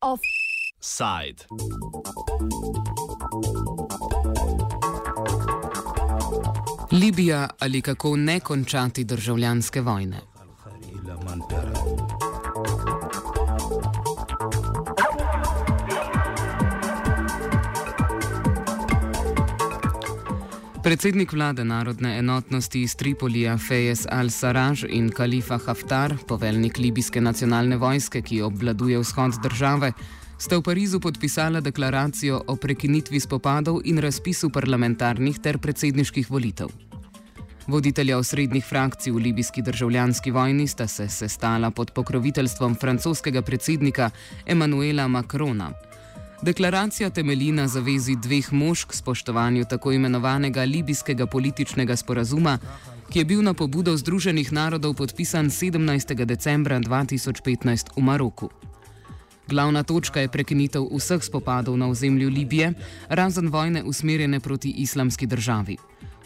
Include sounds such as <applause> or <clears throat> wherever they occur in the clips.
Offside. Libija ali kako ne končati državljanske vojne. Predsednik vlade narodne enotnosti iz Tripolija Fejes al-Sarraj in Kalifa Haftar, poveljnik libijske nacionalne vojske, ki obvladuje vzhod države, sta v Parizu podpisala deklaracijo o prekinitvi spopadov in razpisu parlamentarnih ter predsedniških volitev. Voditelja osrednjih frakcij v libijski državljanski vojni sta se sestala pod pokroviteljstvom francoskega predsednika Emanuela Macrona. Deklaracija temelji na zavezi dveh mož k spoštovanju tako imenovanega libijskega političnega sporazuma, ki je bil na pobudo Združenih narodov podpisan 17. decembra 2015 v Maroku. Glavna točka je prekinitev vseh spopadov na ozemlju Libije, razen vojne usmerjene proti islamski državi.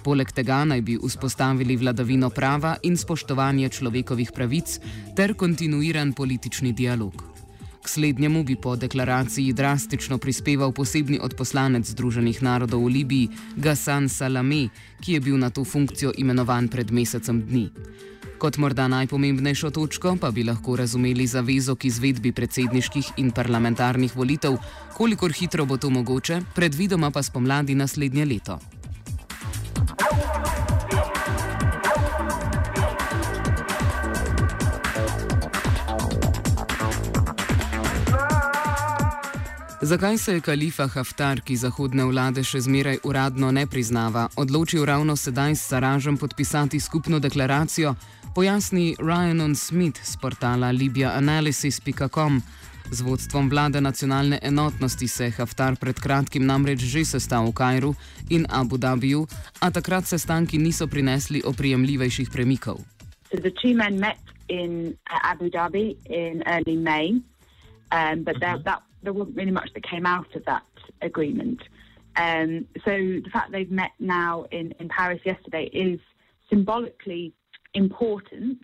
Poleg tega naj bi vzpostavili vladavino prava in spoštovanje človekovih pravic ter kontinuiran politični dialog. K slednjemu bi po deklaraciji drastično prispeval posebni odposlanec Združenih narodov v Libiji Gassan Salame, ki je bil na to funkcijo imenovan pred mesecem dni. Kot morda najpomembnejšo točko pa bi lahko razumeli zavezo k izvedbi predsedniških in parlamentarnih volitev, kolikor hitro bo to mogoče, predvidoma pa spomladi naslednje leto. Zakaj se je kalifa Haftar, ki zahodne vlade še zmeraj uradno ne priznava, odločil ravno sedaj s Saražem podpisati skupno deklaracijo, pojasni Ryan Smith z portala LibyaAnalysis.com. Z vodstvom vlade nacionalne enotnosti se je Haftar pred kratkim namreč že sestal v Kajru in Abu Dhabiju, a takrat sestanki niso prinesli oprijemljivejših premikov. So the two men met in Abu Dhabi in early May, um, but that, that, there wasn't really much that came out of that agreement. Um, so the fact they've met now in, in Paris yesterday is symbolically important.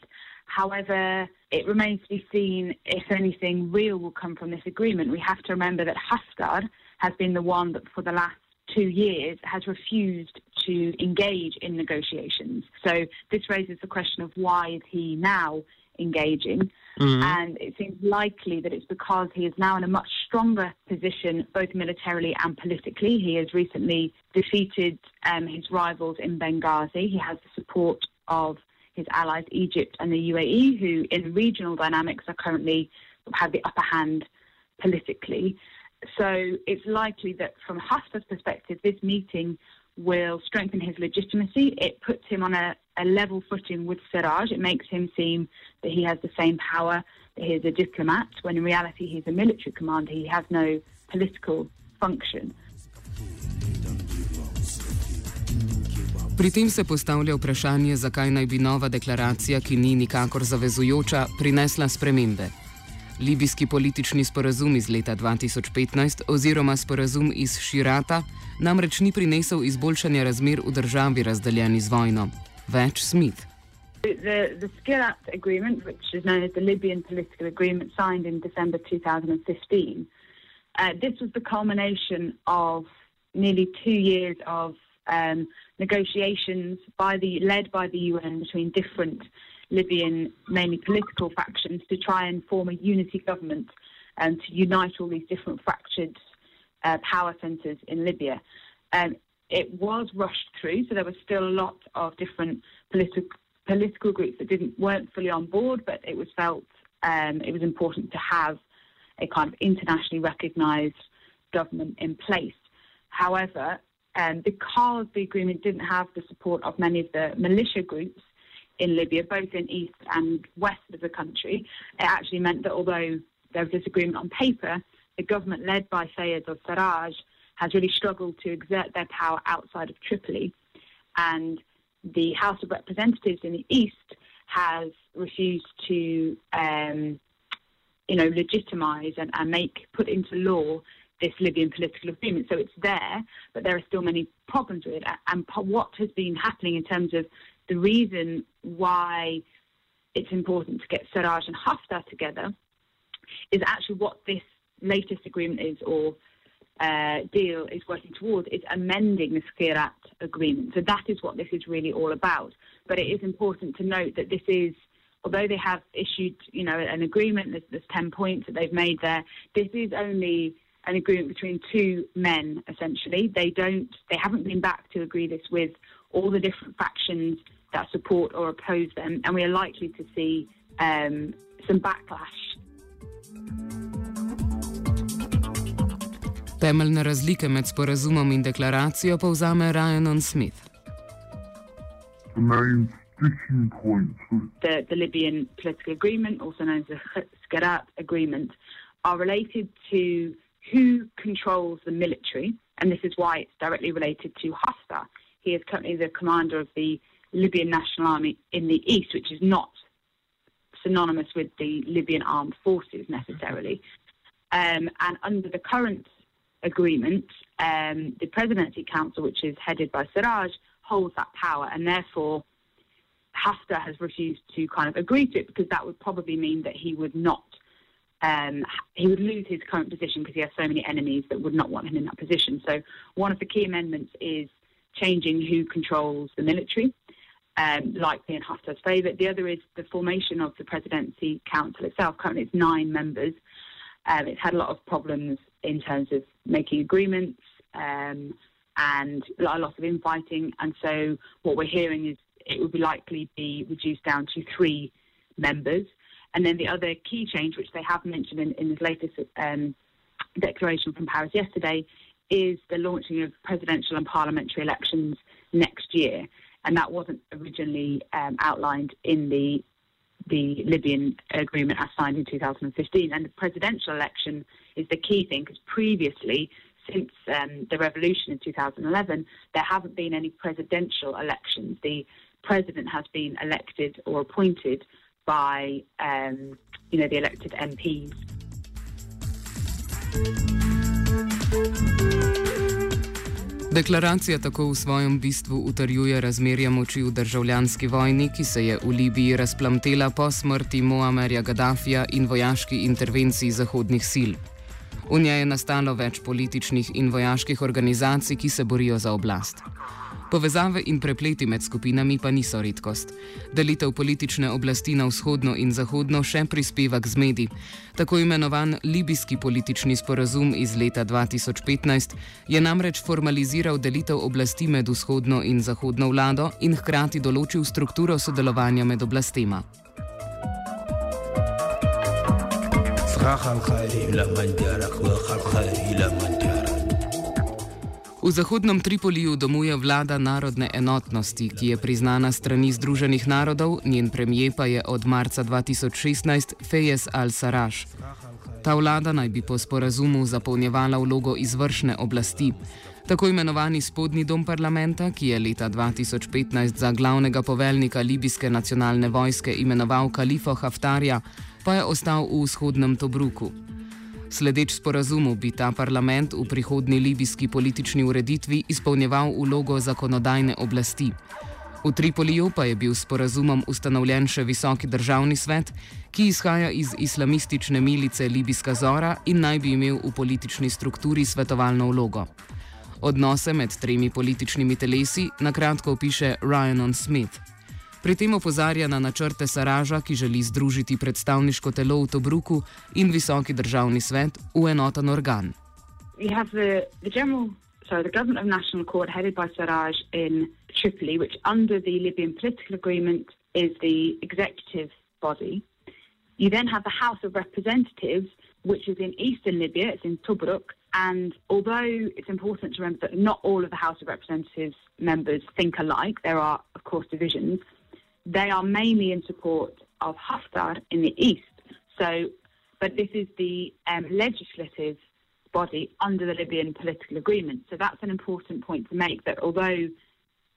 However, it remains to be seen if anything real will come from this agreement. We have to remember that Haftar has been the one that for the last two years has refused to engage in negotiations. So this raises the question of why is he now engaging? Mm-hmm. And it seems likely that it's because he is now in a much stronger position, both militarily and politically. He has recently defeated um, his rivals in Benghazi. He has the support of his allies Egypt and the UAE, who in regional dynamics are currently have the upper hand politically. So it's likely that from Haftar's perspective, this meeting will strengthen his legitimacy. It puts him on a, a level footing with Siraj. It makes him seem that he has the same power, that he is a diplomat, when in reality he's a military commander. He has no political function. Pri tem se postavlja vprašanje, zakaj naj bi nova deklaracija, ki ni nikakor zavezujoča, prinesla spremembe. Libijski politični sporazum iz leta 2015 oziroma sporazum iz Širata namreč ni prinesel izboljšanja razmer v državi razdeljeni z vojno. Več Smith. The, the Skhirat agreement, which is known as the Libyan political agreement signed in December 2015, uh, this was the culmination of nearly two years of um, negotiations by the led by the UN between different Libyan, mainly political factions, to try and form a unity government and to unite all these different fractured uh, power centres in Libya. Um, it was rushed through, so there was still a lot of different political political groups that didn't weren't fully on board, but it was felt um, it was important to have a kind of internationally recognised government in place. However, um, because the agreement didn't have the support of many of the militia groups in Libya, both in east and west of the country, it actually meant that although there was disagreement on paper, the government led by Fayez al-Sarraj has really struggled to exert their power outside of Tripoli. And the House of Representatives in the east has refused to, um, you know, legitimise and, and make, put into law this Libyan political agreement. So it's there, but there are still many problems with it. And what has been happening in terms of the reason why it's important to get Sarraj and Haftar together is actually what this latest agreement is, or uh, deal is working towards is amending the Skhirat agreement. So that is what this is really all about. But it is important to note that this is, although they have issued, you know, an agreement, there's, there's 10 points that they've made there, this is only an agreement between two men, essentially. They don't, they haven't been back to agree this with all the different factions that support or oppose them, and we are likely to see um, some backlash Temeljne razlike med sporazumom in deklaracijo povzame Ryan Smith. The, the Libyan political agreement, also known as the Skhirat agreement, are related to who controls the military, and this is why it's directly related to Haftar. He is currently the commander of the Libyan National Army in the east, which is not synonymous with the Libyan armed forces necessarily. Um, and under the current agreement, um, the Presidency Council, which is headed by Sarraj, holds that power, and therefore Haftar has refused to kind of agree to it because that would probably mean that he would not. Um, he would lose his current position because he has so many enemies that would not want him in that position. So, one of the key amendments is changing who controls the military, um, likely in Haftar's favour. The other is the formation of the Presidency Council itself. Currently, it's nine members. Um, it's had a lot of problems in terms of making agreements um, and a lot of infighting. And so what we're hearing is it would be likely be reduced down to three members. And then the other key change, which they have mentioned in, in this latest um, declaration from Paris yesterday, is the launching of presidential and parliamentary elections next year. And that wasn't originally um, outlined in the the Libyan agreement as signed in 2015. And the presidential election is the key thing because previously, since um, the revolution in 2011, there haven't been any presidential elections. The president has been elected or appointed by, um, you know, the elected MPs. Deklaracija tako v svojem bistvu utrjuje razmerje moči v državljanski vojni, ki se je v Libiji razplamtela po smrti Moamerja Gaddafija in vojaški intervenciji zahodnih sil. V njej je nastalo več političnih in vojaških organizacij, ki se borijo za oblast. Povezave in prepleti med skupinami pa niso redkost. Delitev politične oblasti na vzhodno in zahodno še prispeva k zmedi. Tako imenovan libijski politični sporazum iz leta 2015 je namreč formaliziral delitev oblasti med vzhodno in zahodno vlado in hkrati določil strukturo sodelovanja med oblastema. خلق الخير إلى من جارك وخلق الخير إلى من جارك V Zahodnem Tripoliju domuje vlada narodne enotnosti, ki je priznana strani Združenih narodov, njen premije pa je od marca 2016 Fejes al-Saraš. Ta vlada naj bi po sporazumu zapolnjevala vlogo izvršne oblasti. Tako imenovani spodnji dom parlamenta, ki je leta 2015 za glavnega poveljnika libijske nacionalne vojske imenoval Kalifo Haftarja, pa je ostal v vzhodnem Tobruku. Sledeč sporazumu bi ta parlament v prihodni libijski politični ureditvi izpolnjeval vlogo zakonodajne oblasti. V Tripoliju pa je bil sporazumom ustanovljen še visoki državni svet, ki izhaja iz islamistične milice Libijska Zora in naj bi imel v politični strukturi svetovalno vlogo. Odnose med tremi političnimi telesi na kratko opiše Ryan Smith. Pri tem opozarja na načrte Saraža, ki želi združiti predstavniško telo v Tobruku in visoki državni svet v enoten organ. So the government of national accord headed by Sarraj in Tripoli, which under the Libyan political agreement is the executive body. You then have the House of Representatives, which is in eastern Libya, it's in Tobruk. And although it's important to remember that not all of the House of Representatives members think alike, there are, of course, divisions. They are mainly in support of Haftar in the east. So, but this is the um, legislative body under the Libyan political agreement. So that's an important point to make that although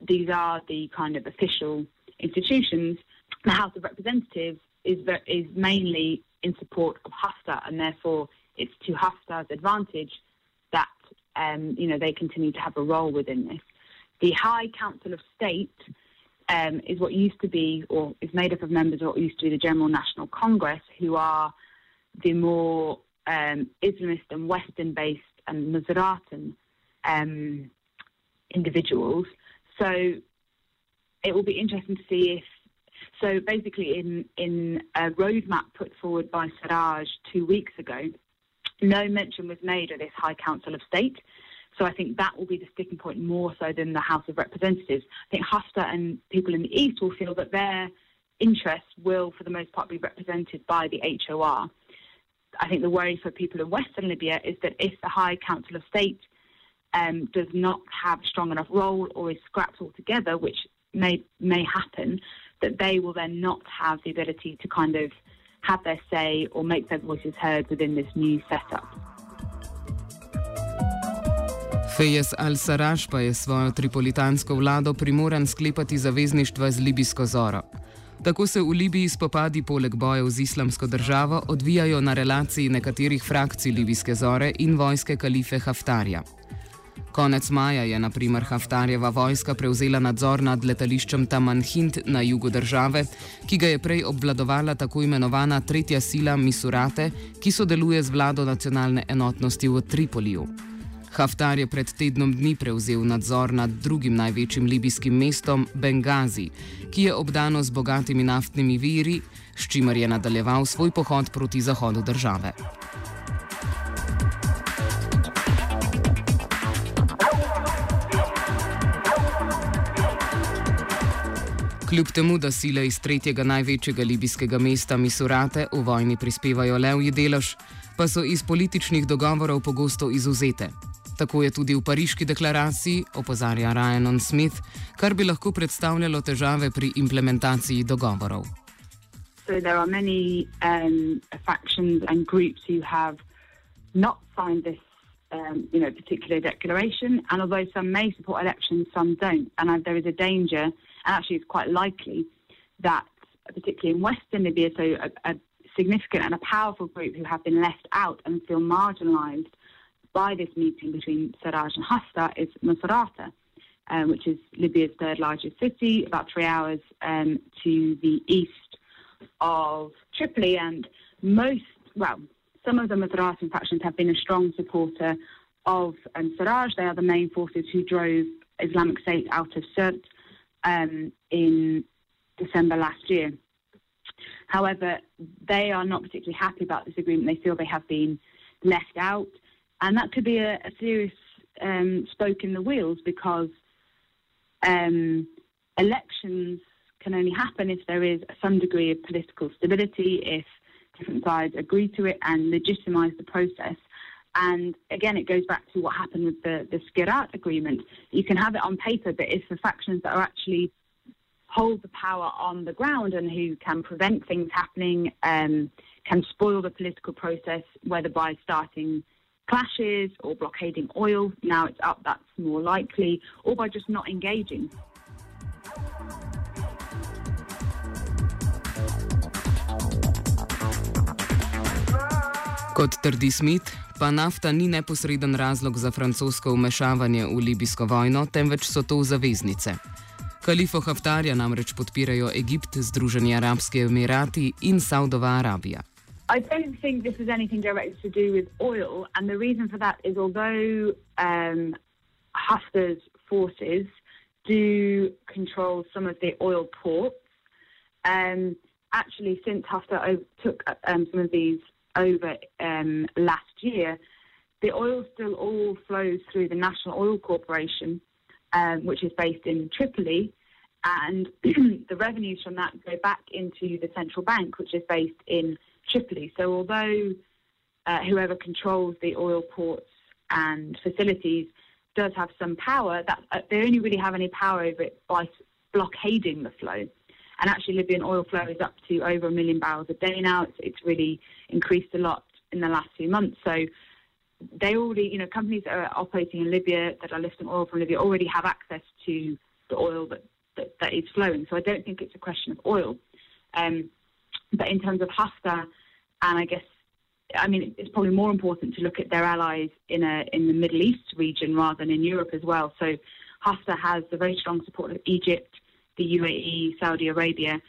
these are the kind of official institutions, the House of Representatives is, is mainly in support of Haftar, and therefore it's to Haftar's advantage that um, you know they continue to have a role within this. The High Council of State um, is what used to be, or is made up of members of what used to be the General National Congress, who are the more um, Islamist and Western-based and Misratan um, individuals. So it will be interesting to see if. So basically, in in a roadmap put forward by Sarraj two weeks ago, no mention was made of this High Council of State. So I think that will be the sticking point more so than the House of Representatives. I think Haftar and people in the East will feel that their interests will, for the most part, be represented by the HOR. I think the worry for people in Western Libya is that if the High Council of State um, does not have a strong enough role or is scrapped altogether, which may may happen, that they will then not have the ability to kind of have their say or make their voices heard within this new setup. Fejes al-Saraš pa je svojo tripolitansko vlado primoran sklepati zavezništva z libijsko zoro. Tako se v Libiji spopadi poleg bojev z islamsko državo odvijajo na relaciji nekaterih frakcij libijske zore in vojske kalife Haftarja. Konec maja je naprimer Haftarjeva vojska prevzela nadzor nad letališčem Tamanhint na jugu države, ki ga je prej obvladovala tako imenovana tretja sila Misurate, ki sodeluje z vlado nacionalne enotnosti v Tripoliju. Haftar je pred tednom dni prevzel nadzor nad drugim največjim libijskim mestom Bengazi, ki je obdano z bogatimi naftnimi viri, s čimer je nadaljeval svoj pohod proti zahodu države. Kljub temu, da sile iz tretjega največjega libijskega mesta Misurate v vojni prispevajo levji delež, pa so iz političnih dogovorov pogosto izuzete. Tako je tudi v pariški deklaraciji, opozarja Ryan Smith, kar bi lahko predstavljalo težave pri implementaciji dogovorov. So there are many um, factions and groups who have not signed this um, you know, particular declaration. And although some may support elections, some don't. And uh, there is a danger And actually, it's quite likely that, particularly in Western Libya, so a, a significant and a powerful group who have been left out and feel marginalised by this meeting between Sarraj and Haftar is Misrata, um, which is Libya's third largest city, about three hours um, to the east of Tripoli. And most, well, some of the Misratan factions have been a strong supporter of um, Sarraj. They are the main forces who drove Islamic State out of Sirte um, in December last year. However, they are not particularly happy about this agreement. They feel they have been left out, and that could be a, a serious um, spoke in the wheels because um, elections can only happen if there is some degree of political stability, if different sides agree to it and legitimise the process. And again, it goes back to what happened with the, the Skhirat agreement. You can have it on paper, but if the factions that are actually hold the power on the ground and who can prevent things happening, um, can spoil the political process, whether by starting clashes or blockading oil. Now it's up, that's more likely, or by just not engaging. Kot trdi Smith, pa nafta ni neposreden razlog za francosko umešavanje v libijsko vojno, temveč so to zaveznice. Kalifo Haftarja namreč podpirajo Egipt, Združeni arabski emirati in Saudova Arabija. I don't think this has anything directly to do with oil, and the reason for that is although um, forces do control some of the oil ports, um, actually, since Haftar took um, some of these over um, last year, the oil still all flows through the National Oil Corporation, um, which is based in Tripoli, and <clears throat> the revenues from that go back into the central bank, which is based in Tripoli. So, although uh, whoever controls the oil ports and facilities does have some power, that uh, they only really have any power over it by blockading the flow. And actually, Libyan oil flow is up to over a million barrels a day now. It's, it's really increased a lot in the last few months. So they already, you know, companies that are operating in Libya that are lifting oil from Libya already have access to the oil that, that, that is flowing. So I don't think it's a question of oil. Um, but in terms of Haftar, and I guess I mean, it's probably more important to look at their allies in a in the Middle East region rather than in Europe as well. So Haftar has the very strong support of Egypt, the UAE, Saudi Arabia,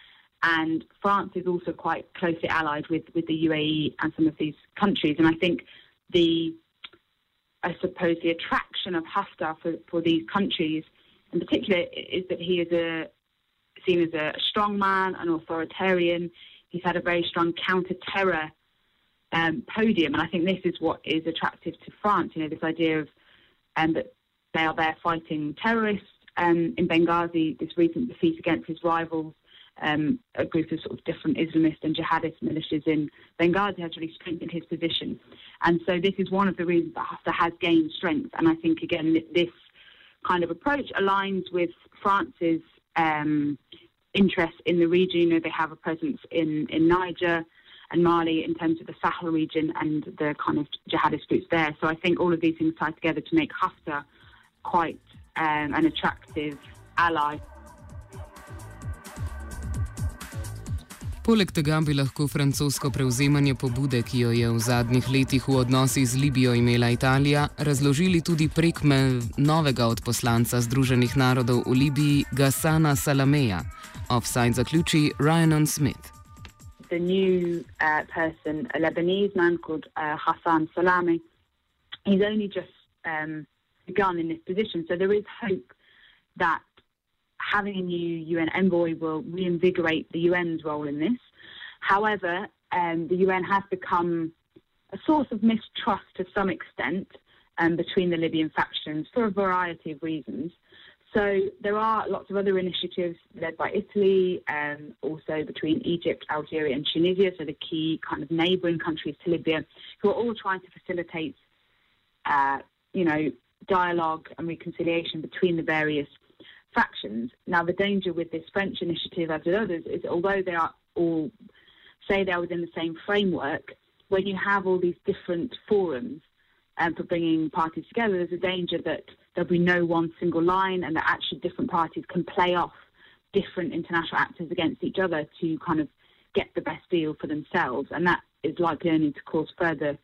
and France is also quite closely allied with, with the UAE and some of these countries. And I think the, I suppose, the attraction of Haftar for, for these countries in particular is that he is a seen as a strong man, an authoritarian. He's had a very strong counter-terror um, podium, and I think this is what is attractive to France. You know, this idea of um, that they are there fighting terrorists. Um, in Benghazi, this recent defeat against his rivals, um, a group of sort of different Islamist and jihadist militias in Benghazi has really strengthened his position. And so this is one of the reasons that Haftar has gained strength. And I think, again, this kind of approach aligns with France's um, interest in the region. You know, they have a presence in, in Niger and Mali in terms of the Sahel region and the kind of jihadist groups there. So I think all of these things tie together to make Haftar quite um, an attractive ally. Poleg tega bi lahko francosko prevzemanje pobude, ki jo je v zadnjih letih v odnosih z Libijo imela Italija, razložili tudi prek novega odposlanca Združenih narodov v Libiji, Gassana Salameja. Offside zaključi Ryan and Smith. The new uh, person, a Lebanese man called uh, Ghassan Salame, he's only just um, begun in this position. So there is hope that having a new UN envoy will reinvigorate the UN's role in this. However, um, the UN has become a source of mistrust to some extent um, between the Libyan factions for a variety of reasons. So there are lots of other initiatives led by Italy, um, also between Egypt, Algeria, and Tunisia, so the key kind of neighbouring countries to Libya, who are all trying to facilitate, uh, you know, dialogue and reconciliation between the various factions. Now, the danger with this French initiative, as with others, is although they are all say they are within the same framework, when you have all these different forums um, for bringing parties together, there's a danger that there'll be no one single line and that actually different parties can play off different international actors against each other to kind of get the best deal for themselves. And that is likely only to cause further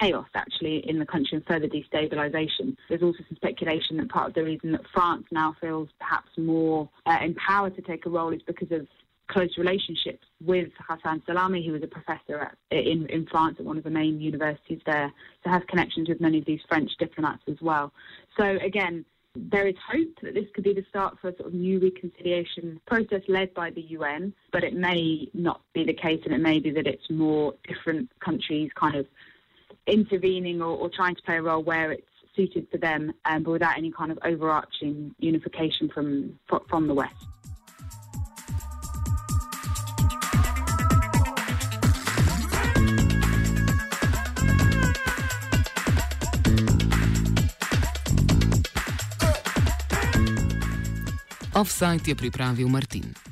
chaos actually in the country and further destabilisation. There's also some speculation that part of the reason that France now feels perhaps more uh, empowered to take a role is because of close relationships with Ghassan Salame, who was a professor at, in, in France at one of the main universities there, so has connections with many of these French diplomats as well. So again, there is hope that this could be the start for a sort of new reconciliation process led by the UN, but it may not be the case, and it may be that it's more different countries kind of intervening or, or, trying to play a role where it's suited for them, um, but without any kind of overarching unification from from the West. Offside je pripravil Martin.